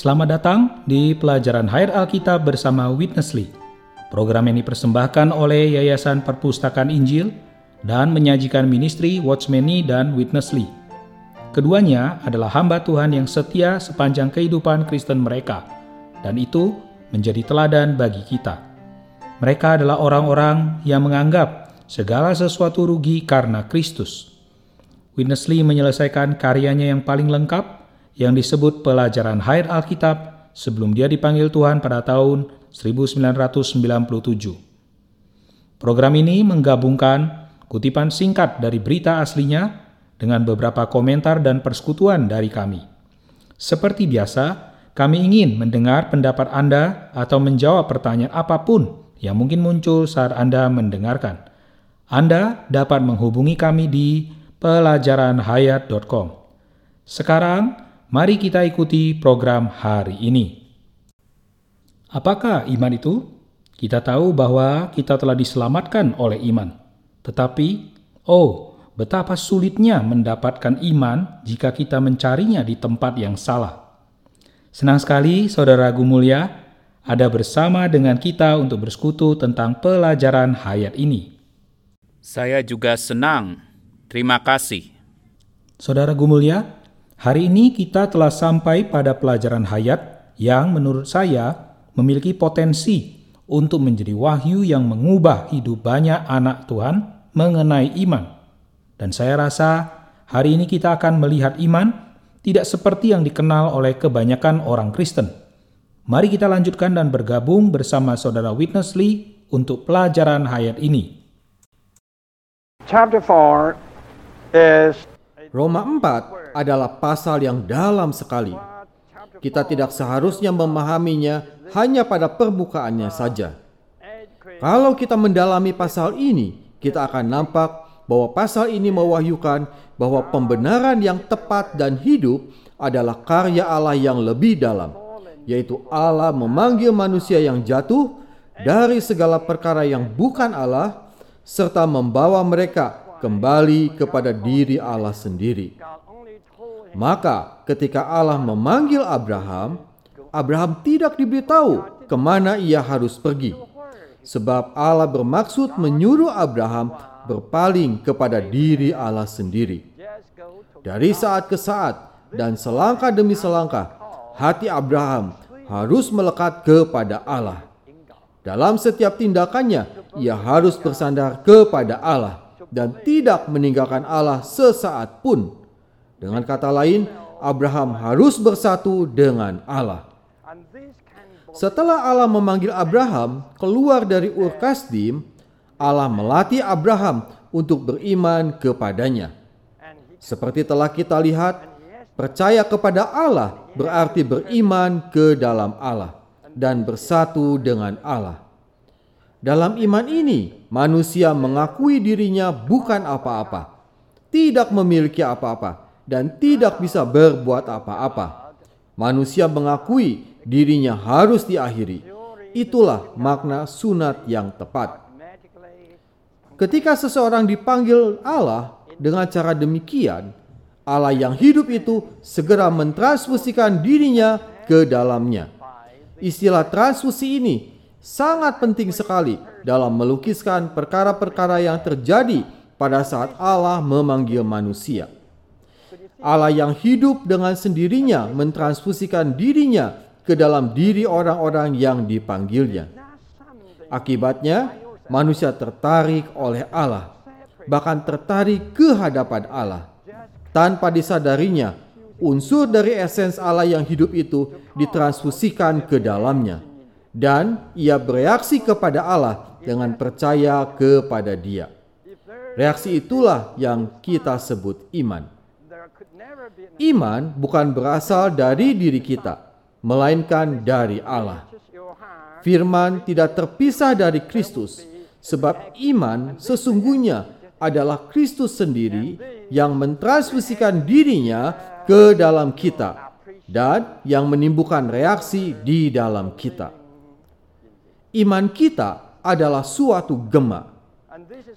Selamat datang di pelajaran Hair Alkitab bersama Witnessly. Program ini dipersembahkan oleh Yayasan Perpustakaan Injil dan menyajikan ministry Watchmeni dan Witnessly. Keduanya adalah hamba Tuhan yang setia sepanjang kehidupan Kristen mereka, dan itu menjadi teladan bagi kita. Mereka adalah orang-orang yang menganggap segala sesuatu rugi karena Kristus. Witnessly menyelesaikan karyanya yang paling lengkap yang disebut pelajaran Hair Alkitab sebelum dia dipanggil Tuhan pada tahun 1997. Program ini menggabungkan kutipan singkat dari berita aslinya dengan beberapa komentar dan persekutuan dari kami. Seperti biasa, kami ingin mendengar pendapat Anda atau menjawab pertanyaan apa pun yang mungkin muncul saat Anda mendengarkan. Anda dapat menghubungi kami di pelajaranhayat.com. Sekarang, Mari kita ikuti program hari ini. Apakah iman itu? Kita tahu bahwa kita telah diselamatkan oleh iman. Tetapi, oh, betapa sulitnya mendapatkan iman jika kita mencarinya di tempat yang salah. Senang sekali Saudara Gumulya ada bersama dengan kita untuk bersekutu tentang pelajaran hayat ini. Saya juga senang. Terima kasih. Saudara Gumulya, Hari ini kita telah sampai pada pelajaran hayat yang menurut saya memiliki potensi untuk menjadi wahyu yang mengubah hidup banyak anak Tuhan mengenai iman. Dan saya rasa hari ini kita akan melihat iman tidak seperti yang dikenal oleh kebanyakan orang Kristen. Mari kita lanjutkan dan bergabung bersama saudara Witness Lee untuk pelajaran hayat ini. Chapter 4 is Roma 4 adalah pasal yang dalam sekali. Kita tidak seharusnya memahaminya hanya pada permukaannya saja. Kalau kita mendalami pasal ini, kita akan nampak bahwa pasal ini mewahyukan bahwa pembenaran yang tepat dan hidup adalah karya Allah yang lebih dalam, yaitu Allah memanggil manusia yang jatuh dari segala perkara yang bukan Allah, serta membawa mereka kembali kepada diri Allah sendiri. Maka ketika Allah memanggil Abraham, Abraham tidak diberitahu ke mana ia harus pergi. Sebab Allah bermaksud menyuruh Abraham berpaling kepada diri Allah sendiri. Dari saat ke saat dan selangkah demi selangkah, hati Abraham harus melekat kepada Allah. Dalam setiap tindakannya, ia harus bersandar kepada Allah dan tidak meninggalkan Allah sesaat pun dengan kata lain, Abraham harus bersatu dengan Allah. Setelah Allah memanggil Abraham keluar dari Ur Kasdim, Allah melatih Abraham untuk beriman kepadanya. Seperti telah kita lihat, percaya kepada Allah berarti beriman ke dalam Allah dan bersatu dengan Allah. Dalam iman ini, manusia mengakui dirinya bukan apa-apa, tidak memiliki apa-apa, dan tidak bisa berbuat apa-apa. Manusia mengakui dirinya harus diakhiri. Itulah makna sunat yang tepat. Ketika seseorang dipanggil Allah dengan cara demikian, Allah yang hidup itu segera mentransfusikan dirinya ke dalamnya. Istilah transfusi ini sangat penting sekali dalam melukiskan perkara-perkara yang terjadi pada saat Allah memanggil manusia. Allah yang hidup dengan sendirinya mentransfusikan dirinya ke dalam diri orang-orang yang dipanggilnya. Akibatnya, manusia tertarik oleh Allah, bahkan tertarik ke hadapan Allah. Tanpa disadarinya, unsur dari esens Allah yang hidup itu ditransfusikan ke dalamnya. Dan ia bereaksi kepada Allah dengan percaya kepada dia. Reaksi itulah yang kita sebut iman. Iman bukan berasal dari diri kita, melainkan dari Allah. Firman tidak terpisah dari Kristus, sebab iman sesungguhnya adalah Kristus sendiri yang mentransfusikan dirinya ke dalam kita dan yang menimbulkan reaksi di dalam kita. Iman kita adalah suatu gema.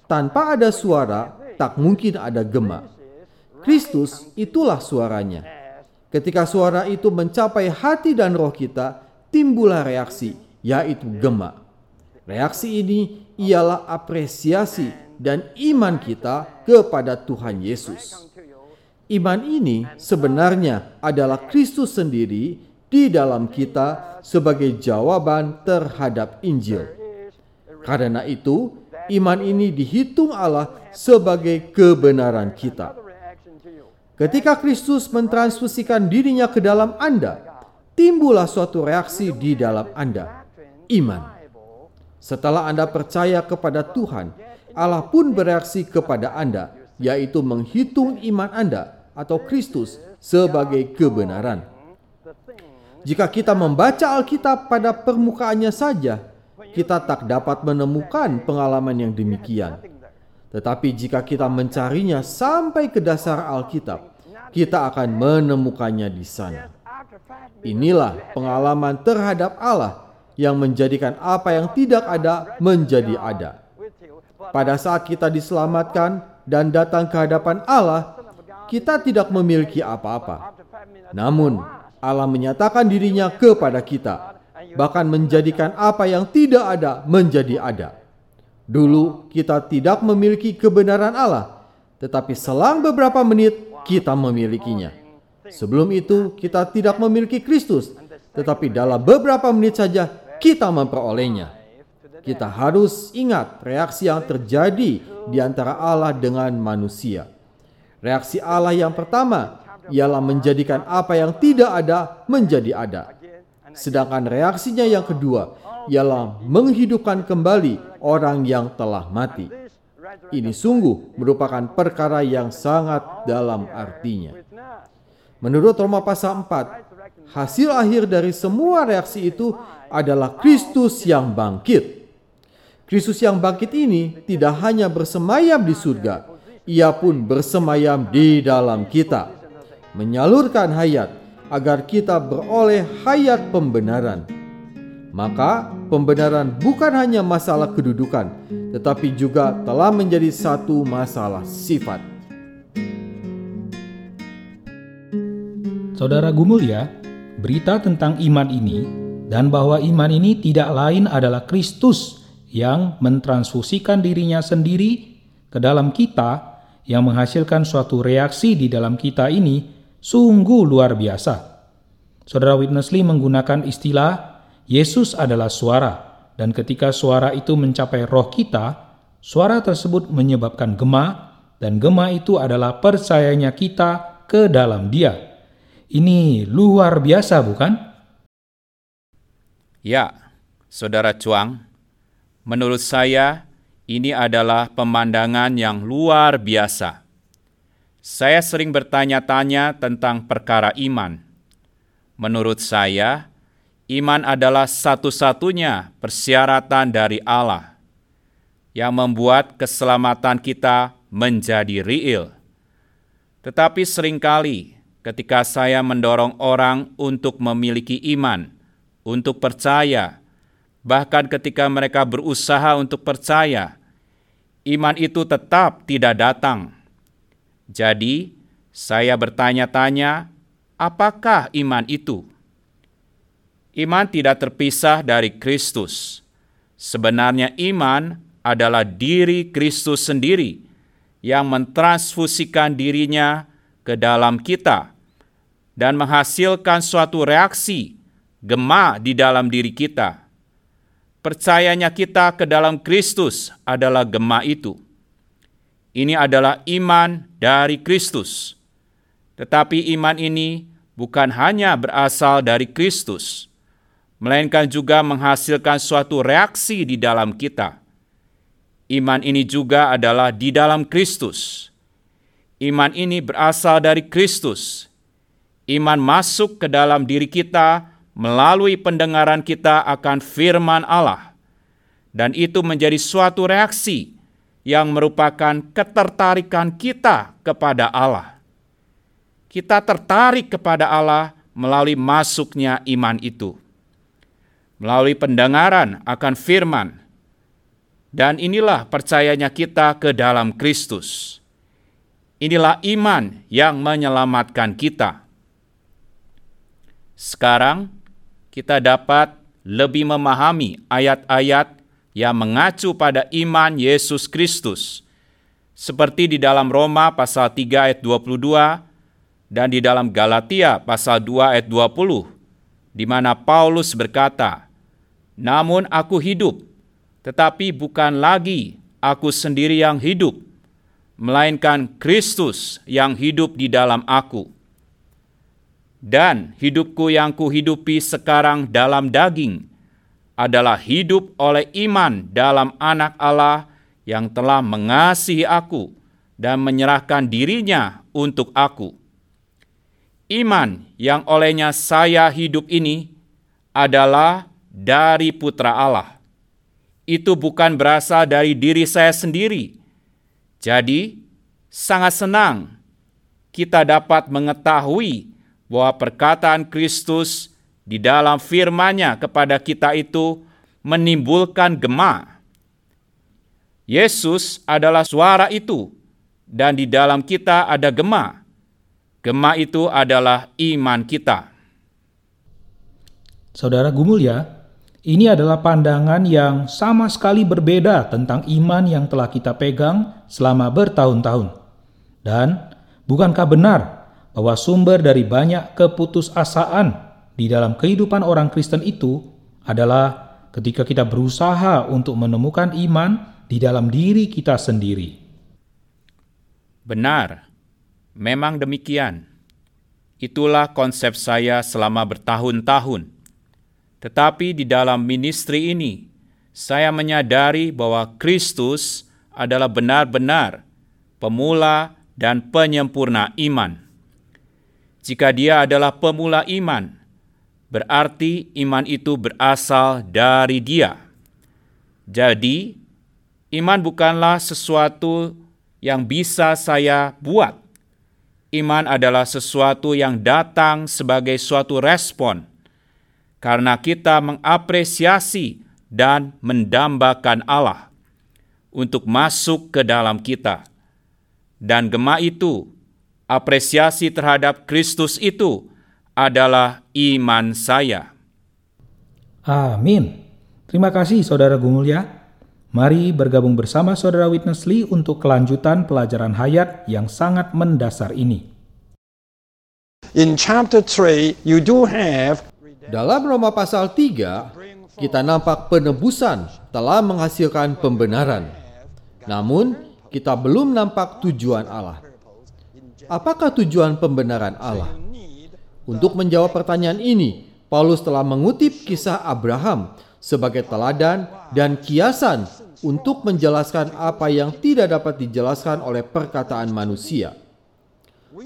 Tanpa ada suara, tak mungkin ada gema. Kristus itulah suaranya. Ketika suara itu mencapai hati dan roh kita, timbullah reaksi, yaitu gema. Reaksi ini ialah apresiasi dan iman kita kepada Tuhan Yesus. Iman ini sebenarnya adalah Kristus sendiri di dalam kita sebagai jawaban terhadap Injil. Karena itu, iman ini dihitung Allah sebagai kebenaran kita. Ketika Kristus mentransfusikan dirinya ke dalam Anda, timbullah suatu reaksi di dalam Anda, iman. Setelah Anda percaya kepada Tuhan, Allah pun bereaksi kepada Anda, yaitu menghitung iman Anda atau Kristus sebagai kebenaran. Jika kita membaca Alkitab pada permukaannya saja, kita tak dapat menemukan pengalaman yang demikian. Tetapi jika kita mencarinya sampai ke dasar Alkitab, kita akan menemukannya di sana. Inilah pengalaman terhadap Allah yang menjadikan apa yang tidak ada menjadi ada. Pada saat kita diselamatkan dan datang ke hadapan Allah, kita tidak memiliki apa-apa. Namun, Allah menyatakan dirinya kepada kita, bahkan menjadikan apa yang tidak ada menjadi ada. Dulu kita tidak memiliki kebenaran Allah, tetapi selang beberapa menit kita memilikinya. Sebelum itu kita tidak memiliki Kristus, tetapi dalam beberapa menit saja kita memperolehnya. Kita harus ingat reaksi yang terjadi di antara Allah dengan manusia. Reaksi Allah yang pertama ialah menjadikan apa yang tidak ada menjadi ada. Sedangkan reaksinya yang kedua ialah menghidupkan kembali orang yang telah mati. Ini sungguh merupakan perkara yang sangat dalam artinya. Menurut Roma pasal 4, hasil akhir dari semua reaksi itu adalah Kristus yang bangkit. Kristus yang bangkit ini tidak hanya bersemayam di surga, ia pun bersemayam di dalam kita, menyalurkan hayat agar kita beroleh hayat pembenaran. Maka pembenaran bukan hanya masalah kedudukan, tetapi juga telah menjadi satu masalah sifat. Saudara Gumulya, berita tentang iman ini dan bahwa iman ini tidak lain adalah Kristus yang mentransfusikan dirinya sendiri ke dalam kita yang menghasilkan suatu reaksi di dalam kita ini sungguh luar biasa. Saudara Witness Lee menggunakan istilah Yesus adalah suara dan ketika suara itu mencapai roh kita, suara tersebut menyebabkan gema, dan gema itu adalah percayanya kita ke dalam Dia. Ini luar biasa, bukan? Ya, Saudara Cuang, menurut saya ini adalah pemandangan yang luar biasa. Saya sering bertanya-tanya tentang perkara iman. Menurut saya, Iman adalah satu-satunya persyaratan dari Allah yang membuat keselamatan kita menjadi real. Tetapi sering kali ketika saya mendorong orang untuk memiliki iman, untuk percaya, bahkan ketika mereka berusaha untuk percaya, iman itu tetap tidak datang. Jadi, saya bertanya-tanya, apakah iman itu? Iman tidak terpisah dari Kristus. Sebenarnya iman adalah diri Kristus sendiri yang mentransfusikan dirinya ke dalam kita dan menghasilkan suatu reaksi gema di dalam diri kita. Percayanya kita ke dalam Kristus adalah gema itu. Ini adalah iman dari Kristus. Tetapi iman ini bukan hanya berasal dari Kristus, melainkan juga menghasilkan suatu reaksi di dalam kita. Iman ini juga adalah di dalam Kristus. Iman ini berasal dari Kristus. Iman masuk ke dalam diri kita melalui pendengaran kita akan firman Allah. Dan itu menjadi suatu reaksi yang merupakan ketertarikan kita kepada Allah. Kita tertarik kepada Allah melalui masuknya iman itu melalui pendengaran akan firman. Dan inilah percayanya kita ke dalam Kristus. Inilah iman yang menyelamatkan kita. Sekarang kita dapat lebih memahami ayat-ayat yang mengacu pada iman Yesus Kristus. Seperti di dalam Roma pasal 3 ayat 22 dan di dalam Galatia pasal 2 ayat 20 di mana Paulus berkata, "Namun aku hidup, tetapi bukan lagi aku sendiri yang hidup, melainkan Kristus yang hidup di dalam aku." Dan hidupku yang kuhidupi sekarang dalam daging adalah hidup oleh iman dalam anak Allah yang telah mengasihi aku dan menyerahkan dirinya untuk aku. Iman yang olehnya saya hidup ini adalah dari Putra Allah. Itu bukan berasal dari diri saya sendiri. Jadi, sangat senang kita dapat mengetahui bahwa perkataan Kristus di dalam firman-Nya kepada kita itu menimbulkan gema. Yesus adalah suara itu, dan di dalam kita ada gema. Gema itu adalah iman kita. Saudara Gumulya, ini adalah pandangan yang sama sekali berbeda tentang iman yang telah kita pegang selama bertahun-tahun. Dan bukankah benar bahwa sumber dari banyak keputusasaan di dalam kehidupan orang Kristen itu adalah ketika kita berusaha untuk menemukan iman di dalam diri kita sendiri. Benar, memang demikian. Itulah konsep saya selama bertahun-tahun. Tetapi di dalam ministry ini, saya menyadari bahwa Kristus adalah benar-benar pemula dan penyempurna iman. Jika dia adalah pemula iman, berarti iman itu berasal dari dia. Jadi, iman bukanlah sesuatu yang bisa saya buat. Iman adalah sesuatu yang datang sebagai suatu respon karena kita mengapresiasi dan mendambakan Allah untuk masuk ke dalam kita. Dan gema itu apresiasi terhadap Kristus itu adalah iman saya. Amin. Terima kasih Saudara Gumulya. Mari bergabung bersama Saudara Witness Lee untuk kelanjutan pelajaran hayat yang sangat mendasar ini. In chapter 3, you do have Dalam Roma pasal 3, kita nampak penebusan telah menghasilkan pembenaran. Namun, kita belum nampak tujuan Allah. Apakah tujuan pembenaran Allah? Untuk menjawab pertanyaan ini, Paulus telah mengutip kisah Abraham sebagai teladan dan kiasan untuk menjelaskan apa yang tidak dapat dijelaskan oleh perkataan manusia.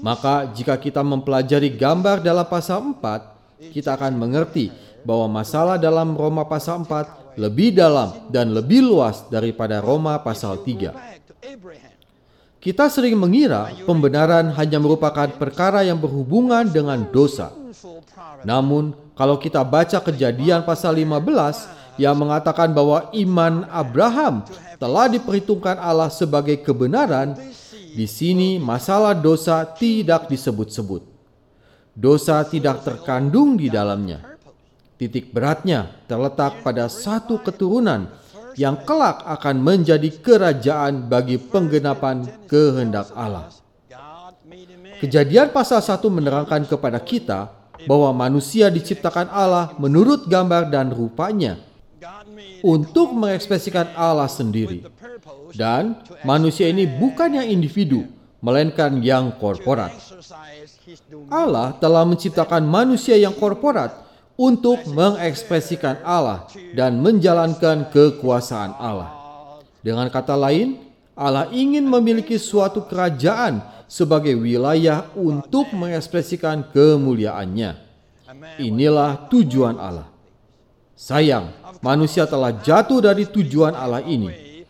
Maka jika kita mempelajari gambar dalam pasal 4, kita akan mengerti bahwa masalah dalam Roma pasal 4 lebih dalam dan lebih luas daripada Roma pasal 3. Kita sering mengira pembenaran hanya merupakan perkara yang berhubungan dengan dosa. Namun, kalau kita baca kejadian pasal 15 yang mengatakan bahwa iman Abraham telah diperhitungkan Allah sebagai kebenaran, di sini masalah dosa tidak disebut-sebut. Dosa tidak terkandung di dalamnya. Titik beratnya terletak pada satu keturunan yang kelak akan menjadi kerajaan bagi penggenapan kehendak Allah. Kejadian pasal 1 menerangkan kepada kita bahwa manusia diciptakan Allah menurut gambar dan rupanya untuk mengekspresikan Allah sendiri. Dan manusia ini bukan yang individu, melainkan yang korporat. Allah telah menciptakan manusia yang korporat untuk mengekspresikan Allah dan menjalankan kekuasaan Allah. Dengan kata lain, Allah ingin memiliki suatu kerajaan sebagai wilayah untuk mengekspresikan kemuliaannya. Inilah tujuan Allah. Sayang, manusia telah jatuh dari tujuan Allah ini.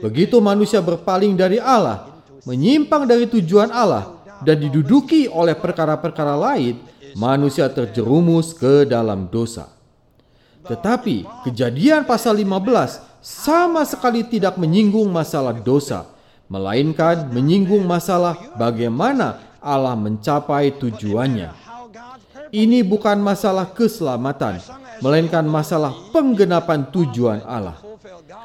Begitu manusia berpaling dari Allah, menyimpang dari tujuan Allah, dan diduduki oleh perkara-perkara lain, manusia terjerumus ke dalam dosa. Tetapi kejadian pasal 15 sama sekali tidak menyinggung masalah dosa, melainkan menyinggung masalah bagaimana Allah mencapai tujuannya. Ini bukan masalah keselamatan, melainkan masalah penggenapan tujuan Allah.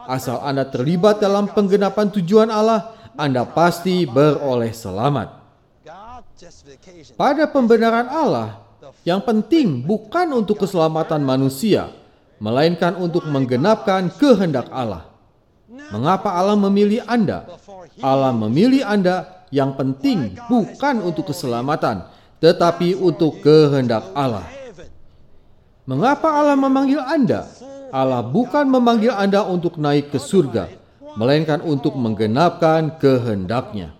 Asal Anda terlibat dalam penggenapan tujuan Allah, Anda pasti beroleh selamat. Pada pembenaran Allah, yang penting bukan untuk keselamatan manusia, melainkan untuk menggenapkan kehendak Allah. Mengapa Allah memilih Anda? Allah memilih Anda yang penting bukan untuk keselamatan, tetapi untuk kehendak Allah. Mengapa Allah memanggil Anda? Allah bukan memanggil Anda untuk naik ke surga, melainkan untuk menggenapkan kehendaknya.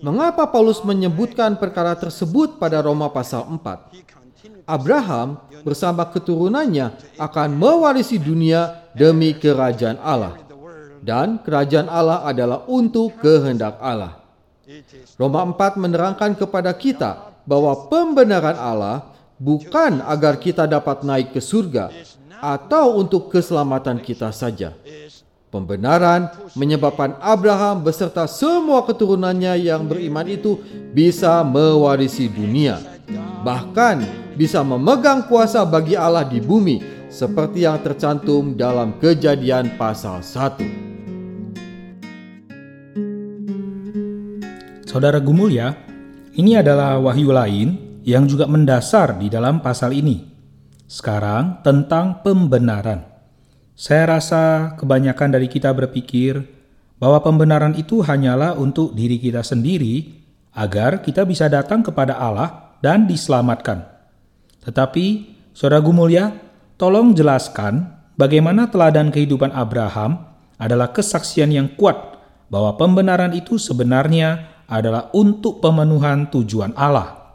Mengapa Paulus menyebutkan perkara tersebut pada Roma pasal 4? Abraham bersama keturunannya akan mewarisi dunia demi kerajaan Allah. Dan kerajaan Allah adalah untuk kehendak Allah. Roma 4 menerangkan kepada kita bahwa pembenaran Allah bukan agar kita dapat naik ke surga atau untuk keselamatan kita saja. Pembenaran menyebabkan Abraham beserta semua keturunannya yang beriman itu bisa mewarisi dunia. Bahkan bisa memegang kuasa bagi Allah di bumi seperti yang tercantum dalam kejadian pasal 1. Saudara Gumulya, ini adalah wahyu lain yang juga mendasar di dalam pasal ini. Sekarang tentang pembenaran. Saya rasa kebanyakan dari kita berpikir bahwa pembenaran itu hanyalah untuk diri kita sendiri agar kita bisa datang kepada Allah dan diselamatkan. Tetapi, Saudara Gumulya, tolong jelaskan bagaimana teladan kehidupan Abraham adalah kesaksian yang kuat bahwa pembenaran itu sebenarnya adalah untuk pemenuhan tujuan Allah.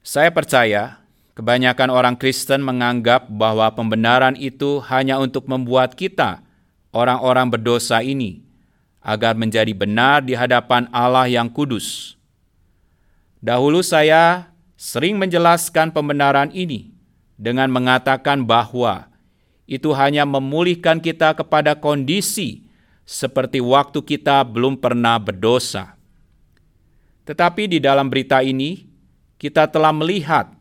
Saya percaya kebanyakan orang Kristen menganggap bahwa pembenaran itu hanya untuk membuat kita, orang-orang berdosa ini, agar menjadi benar di hadapan Allah yang kudus. Dahulu saya sering menjelaskan pembenaran ini dengan mengatakan bahwa itu hanya memulihkan kita kepada kondisi seperti waktu kita belum pernah berdosa. Tetapi di dalam berita ini, kita telah melihat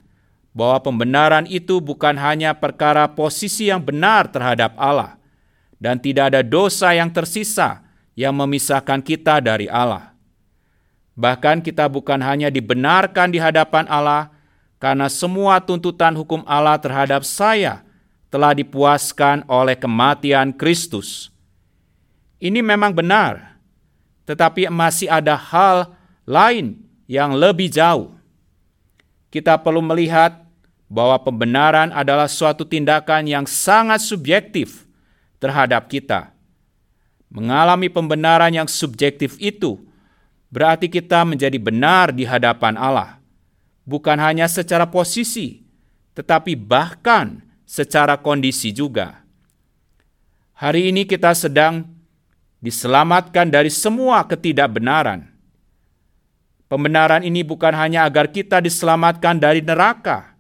bahwa pembenaran itu bukan hanya perkara posisi yang benar terhadap Allah, dan tidak ada dosa yang tersisa yang memisahkan kita dari Allah. Bahkan, kita bukan hanya dibenarkan di hadapan Allah, karena semua tuntutan hukum Allah terhadap saya telah dipuaskan oleh kematian Kristus. Ini memang benar, tetapi masih ada hal lain yang lebih jauh kita perlu melihat bahwa pembenaran adalah suatu tindakan yang sangat subjektif terhadap kita. Mengalami pembenaran yang subjektif itu berarti kita menjadi benar di hadapan Allah, bukan hanya secara posisi, tetapi bahkan secara kondisi juga. Hari ini kita sedang diselamatkan dari semua ketidakbenaran Pembenaran ini bukan hanya agar kita diselamatkan dari neraka,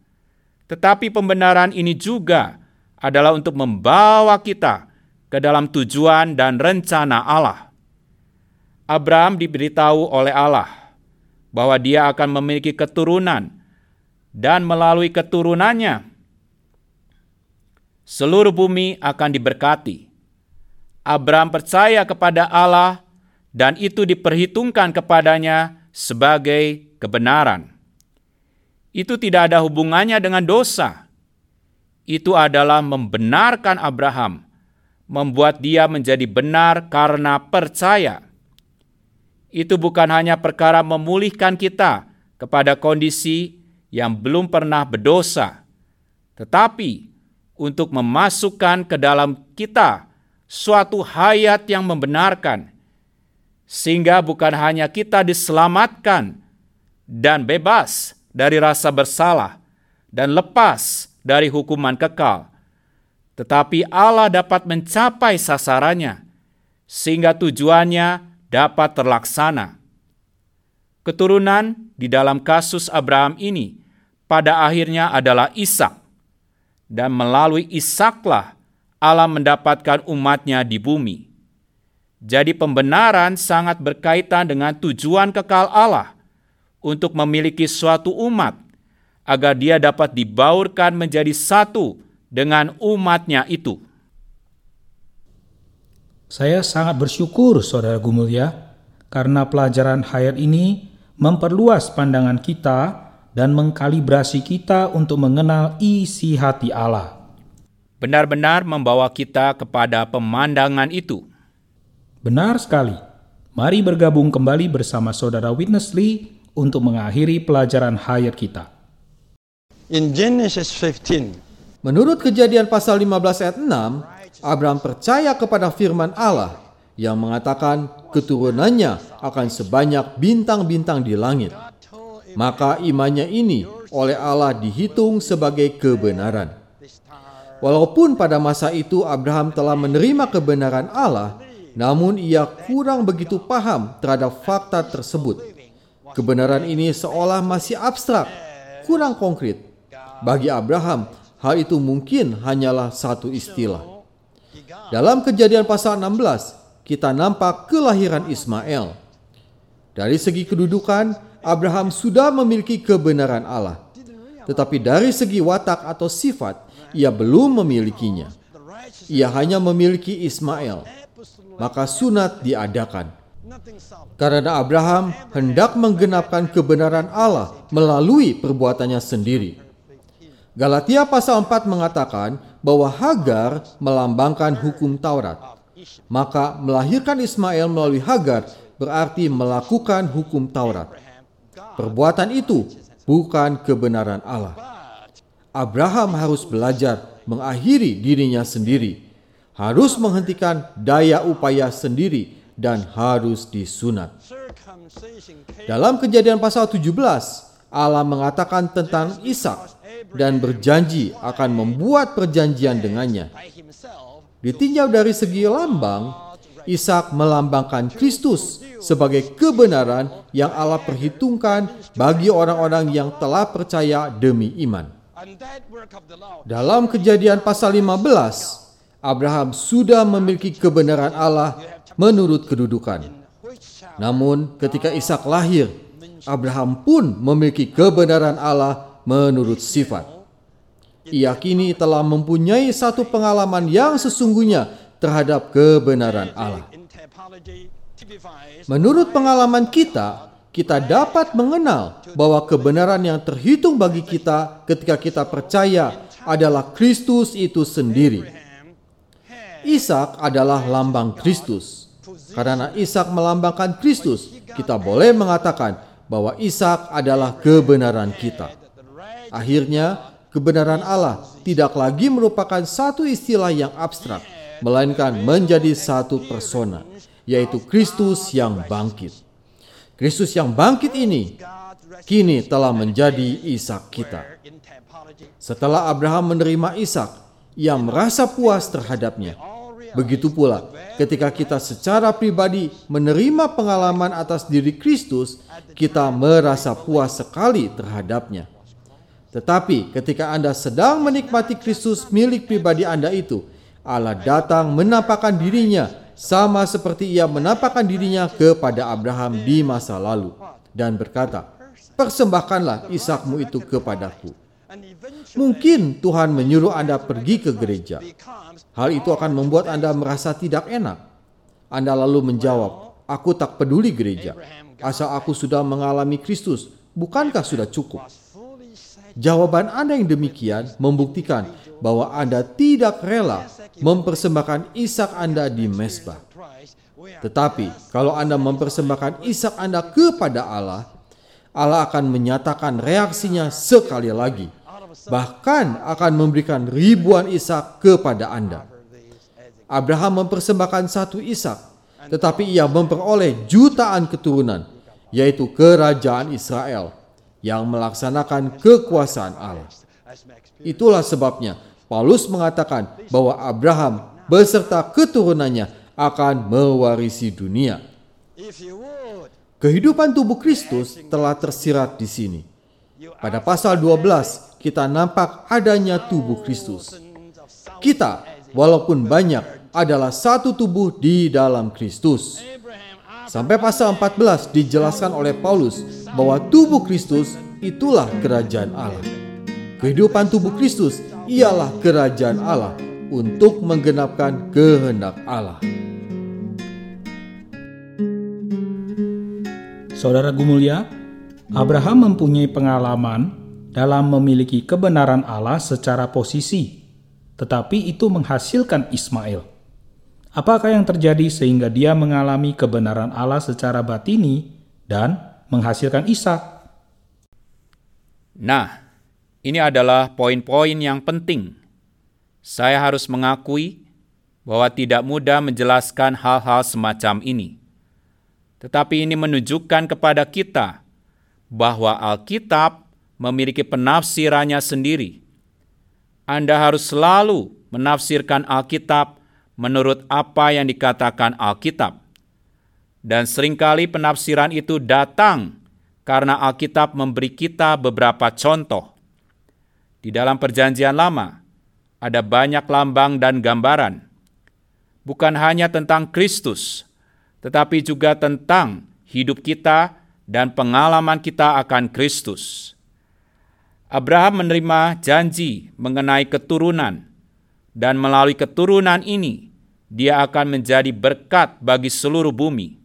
tetapi pembenaran ini juga adalah untuk membawa kita ke dalam tujuan dan rencana Allah. Abraham diberitahu oleh Allah bahwa dia akan memiliki keturunan, dan melalui keturunannya seluruh bumi akan diberkati. Abraham percaya kepada Allah, dan itu diperhitungkan kepadanya sebagai kebenaran. Itu tidak ada hubungannya dengan dosa. Itu adalah membenarkan Abraham, membuat dia menjadi benar karena percaya. Itu bukan hanya perkara memulihkan kita kepada kondisi yang belum pernah berdosa, tetapi untuk memasukkan ke dalam kita suatu hayat yang membenarkan sehingga bukan hanya kita diselamatkan dan bebas dari rasa bersalah dan lepas dari hukuman kekal, tetapi Allah dapat mencapai sasarannya sehingga tujuannya dapat terlaksana. Keturunan di dalam kasus Abraham ini pada akhirnya adalah Ishak, dan melalui Ishaklah Allah mendapatkan umatnya di bumi. Jadi pembenaran sangat berkaitan dengan tujuan kekal Allah untuk memiliki suatu umat, agar dia dapat dibaurkan menjadi satu dengan umatnya itu. Saya sangat bersyukur, Saudara Gumulya, karena pelajaran hayat ini memperluas pandangan kita dan mengkalibrasi kita untuk mengenal isi hati Allah. Benar-benar membawa kita kepada pemandangan itu. Benar sekali. Mari bergabung kembali bersama Saudara Witness Lee untuk mengakhiri pelajaran hayat kita. In Genesis 15, Menurut kejadian pasal 15 ayat 6, Abraham percaya kepada firman Allah yang mengatakan keturunannya akan sebanyak bintang-bintang di langit. Maka imannya ini oleh Allah dihitung sebagai kebenaran. Walaupun pada masa itu Abraham telah menerima kebenaran Allah, namun ia kurang begitu paham terhadap fakta tersebut. Kebenaran ini seolah masih abstrak, kurang konkret. Bagi Abraham, hal itu mungkin hanyalah satu istilah. Dalam kejadian pasal 16, kita nampak kelahiran Ismail. Dari segi kedudukan, Abraham sudah memiliki kebenaran Allah. Tetapi dari segi watak atau sifat, ia belum memilikinya. Ia hanya memiliki Ismail. Maka sunat diadakan. Karena Abraham hendak menggenapkan kebenaran Allah melalui perbuatannya sendiri. Galatia pasal 4 mengatakan bahwa Hagar melambangkan hukum Taurat. Maka melahirkan Ismail melalui Hagar berarti melakukan hukum Taurat. Perbuatan itu bukan kebenaran Allah. Abraham harus belajar mengakhiri dirinya sendiri, harus menghentikan daya upaya sendiri dan harus disunat. Dalam kejadian pasal 17, Allah mengatakan tentang Ishak dan berjanji akan membuat perjanjian dengannya. Ditinjau dari segi lambang, Ishak melambangkan Kristus sebagai kebenaran yang Allah perhitungkan bagi orang-orang yang telah percaya demi iman. Dalam kejadian pasal 15, Abraham sudah memiliki kebenaran Allah menurut kedudukan. Namun ketika Ishak lahir, Abraham pun memiliki kebenaran Allah menurut sifat. Ia kini telah mempunyai satu pengalaman yang sesungguhnya terhadap kebenaran Allah. Menurut pengalaman kita, kita dapat mengenal bahwa kebenaran yang terhitung bagi kita ketika kita percaya adalah Kristus itu sendiri. Ishak adalah lambang Kristus. Karena Ishak melambangkan Kristus, kita boleh mengatakan bahwa Ishak adalah kebenaran kita. Akhirnya, kebenaran Allah tidak lagi merupakan satu istilah yang abstrak, melainkan menjadi satu persona, yaitu Kristus yang bangkit. Kristus yang bangkit ini kini telah menjadi Ishak kita. Setelah Abraham menerima Ishak, ia merasa puas terhadapnya. Begitu pula ketika kita secara pribadi menerima pengalaman atas diri Kristus, kita merasa puas sekali terhadapnya. Tetapi ketika Anda sedang menikmati Kristus milik pribadi Anda itu, Allah datang menampakkan dirinya sama seperti ia menampakkan dirinya kepada Abraham di masa lalu dan berkata, "Persembahkanlah Ishakmu itu kepadaku." Mungkin Tuhan menyuruh Anda pergi ke gereja. Hal itu akan membuat Anda merasa tidak enak. Anda lalu menjawab, "Aku tak peduli gereja, asal aku sudah mengalami Kristus. Bukankah sudah cukup?" Jawaban Anda yang demikian membuktikan bahwa Anda tidak rela mempersembahkan Ishak Anda di mesbah. Tetapi kalau Anda mempersembahkan Ishak Anda kepada Allah, Allah akan menyatakan reaksinya sekali lagi. Bahkan akan memberikan ribuan Ishak kepada Anda. Abraham mempersembahkan satu Ishak, tetapi ia memperoleh jutaan keturunan, yaitu kerajaan Israel yang melaksanakan kekuasaan Allah. Itulah sebabnya Paulus mengatakan bahwa Abraham beserta keturunannya akan mewarisi dunia. Kehidupan tubuh Kristus telah tersirat di sini. Pada pasal 12 kita nampak adanya tubuh Kristus. Kita walaupun banyak adalah satu tubuh di dalam Kristus. Sampai pasal 14 dijelaskan oleh Paulus bahwa tubuh Kristus itulah kerajaan Allah. Kehidupan tubuh Kristus ialah kerajaan Allah untuk menggenapkan kehendak Allah. Saudara Gumulia, Abraham mempunyai pengalaman dalam memiliki kebenaran Allah secara posisi, tetapi itu menghasilkan Ismail. Apakah yang terjadi sehingga dia mengalami kebenaran Allah secara batini dan menghasilkan Ishak? Nah, ini adalah poin-poin yang penting. Saya harus mengakui bahwa tidak mudah menjelaskan hal-hal semacam ini. Tetapi ini menunjukkan kepada kita bahwa Alkitab memiliki penafsirannya sendiri. Anda harus selalu menafsirkan Alkitab menurut apa yang dikatakan Alkitab. Dan sering kali penafsiran itu datang karena Alkitab memberi kita beberapa contoh. Di dalam Perjanjian Lama, ada banyak lambang dan gambaran, bukan hanya tentang Kristus, tetapi juga tentang hidup kita dan pengalaman kita akan Kristus. Abraham menerima janji mengenai keturunan, dan melalui keturunan ini dia akan menjadi berkat bagi seluruh bumi.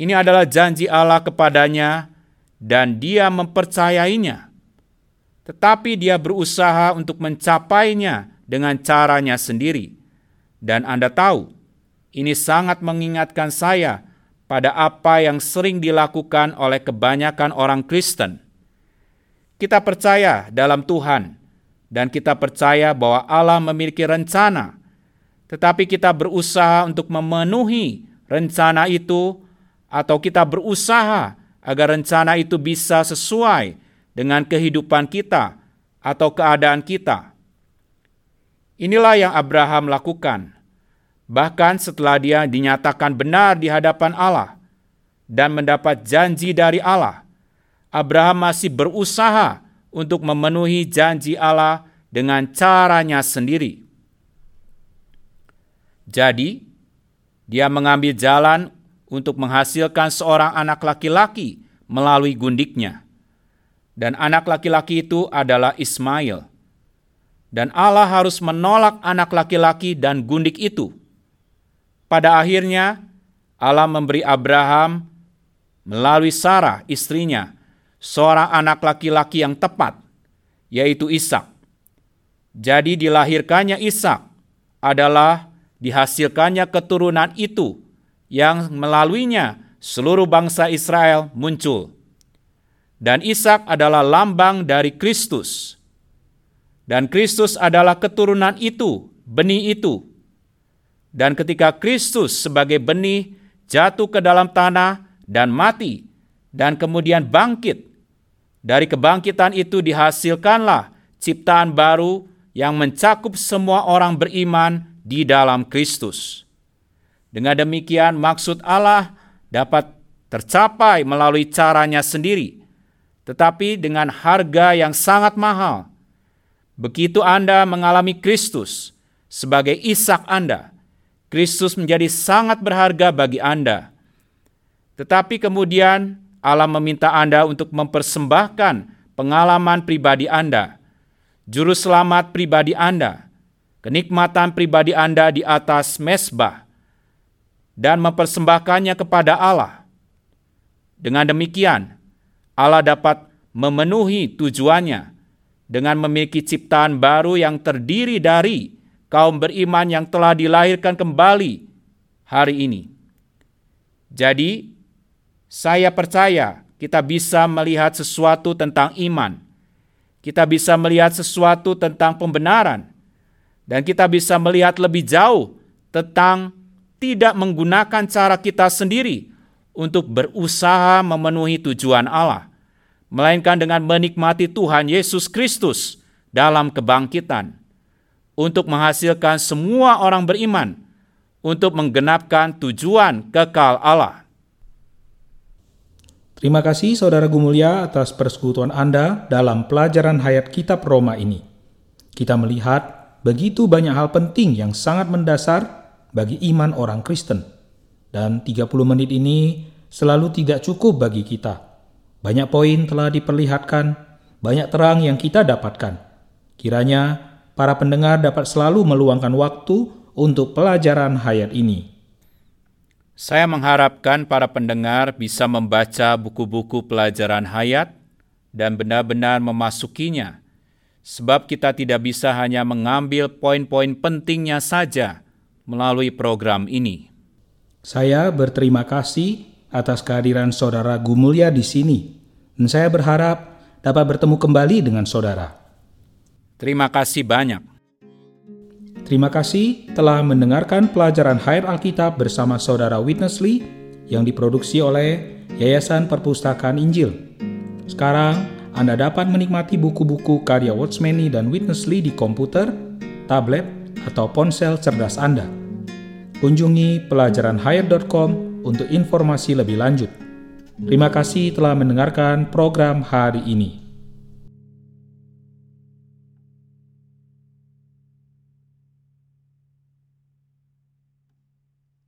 Ini adalah janji Allah kepadanya, dan dia mempercayainya. Tetapi dia berusaha untuk mencapainya dengan caranya sendiri. Dan Anda tahu, ini sangat mengingatkan saya pada apa yang sering dilakukan oleh kebanyakan orang Kristen. Kita percaya dalam Tuhan, dan kita percaya bahwa Allah memiliki rencana tetapi kita berusaha untuk memenuhi rencana itu, atau kita berusaha agar rencana itu bisa sesuai dengan kehidupan kita atau keadaan kita. Inilah yang Abraham lakukan, bahkan setelah dia dinyatakan benar di hadapan Allah dan mendapat janji dari Allah. Abraham masih berusaha untuk memenuhi janji Allah dengan caranya sendiri. Jadi, dia mengambil jalan untuk menghasilkan seorang anak laki-laki melalui gundiknya. Dan anak laki-laki itu adalah Ismail. Dan Allah harus menolak anak laki-laki dan gundik itu. Pada akhirnya, Allah memberi Abraham melalui Sarah istrinya seorang anak laki-laki yang tepat, yaitu Ishak. Jadi dilahirkannya Ishak adalah dihasilkannya keturunan itu yang melaluinya seluruh bangsa Israel muncul. Dan Ishak adalah lambang dari Kristus. Dan Kristus adalah keturunan itu, benih itu. Dan ketika Kristus sebagai benih jatuh ke dalam tanah dan mati, dan kemudian bangkit, dari kebangkitan itu dihasilkanlah ciptaan baru yang mencakup semua orang beriman di dalam Kristus. Dengan demikian, maksud Allah dapat tercapai melalui caranya sendiri, tetapi dengan harga yang sangat mahal. Begitu Anda mengalami Kristus sebagai Ishak Anda, Kristus menjadi sangat berharga bagi Anda. Tetapi kemudian Allah meminta Anda untuk mempersembahkan pengalaman pribadi Anda, juru selamat pribadi Anda, kenikmatan pribadi Anda di atas mesbah dan mempersembahkannya kepada Allah. Dengan demikian, Allah dapat memenuhi tujuannya dengan memiliki ciptaan baru yang terdiri dari kaum beriman yang telah dilahirkan kembali hari ini. Jadi, saya percaya kita bisa melihat sesuatu tentang iman. Kita bisa melihat sesuatu tentang pembenaran dan kita bisa melihat lebih jauh tentang tidak menggunakan cara kita sendiri untuk berusaha memenuhi tujuan Allah, melainkan dengan menikmati Tuhan Yesus Kristus dalam kebangkitan, untuk menghasilkan semua orang beriman, untuk menggenapkan tujuan kekal Allah. Terima kasih Saudara Gumulya atas persekutuan Anda dalam pelajaran hayat kitab Roma ini. Kita melihat begitu banyak hal penting yang sangat mendasar bagi iman orang Kristen. Dan 30 menit ini selalu tidak cukup bagi kita. Banyak poin telah diperlihatkan, banyak terang yang kita dapatkan. Kiranya para pendengar dapat selalu meluangkan waktu untuk pelajaran hayat ini. Saya mengharapkan para pendengar bisa membaca buku-buku pelajaran hayat dan benar-benar memasukinya, sebab kita tidak bisa hanya mengambil poin-poin pentingnya saja melalui program ini. Saya berterima kasih atas kehadiran saudara Gumulya di sini, dan saya berharap dapat bertemu kembali dengan saudara. Terima kasih banyak. Terima kasih telah mendengarkan pelajaran Hayat Alkitab bersama saudara Witness Lee yang diproduksi oleh Yayasan Perpustakaan Injil. Sekarang, Anda dapat menikmati buku-buku karya Watchmeni dan Witness Lee di komputer, tablet, atau ponsel cerdas Anda. Kunjungi pelajaranhayat.com untuk informasi lebih lanjut. Terima kasih telah mendengarkan program hari ini.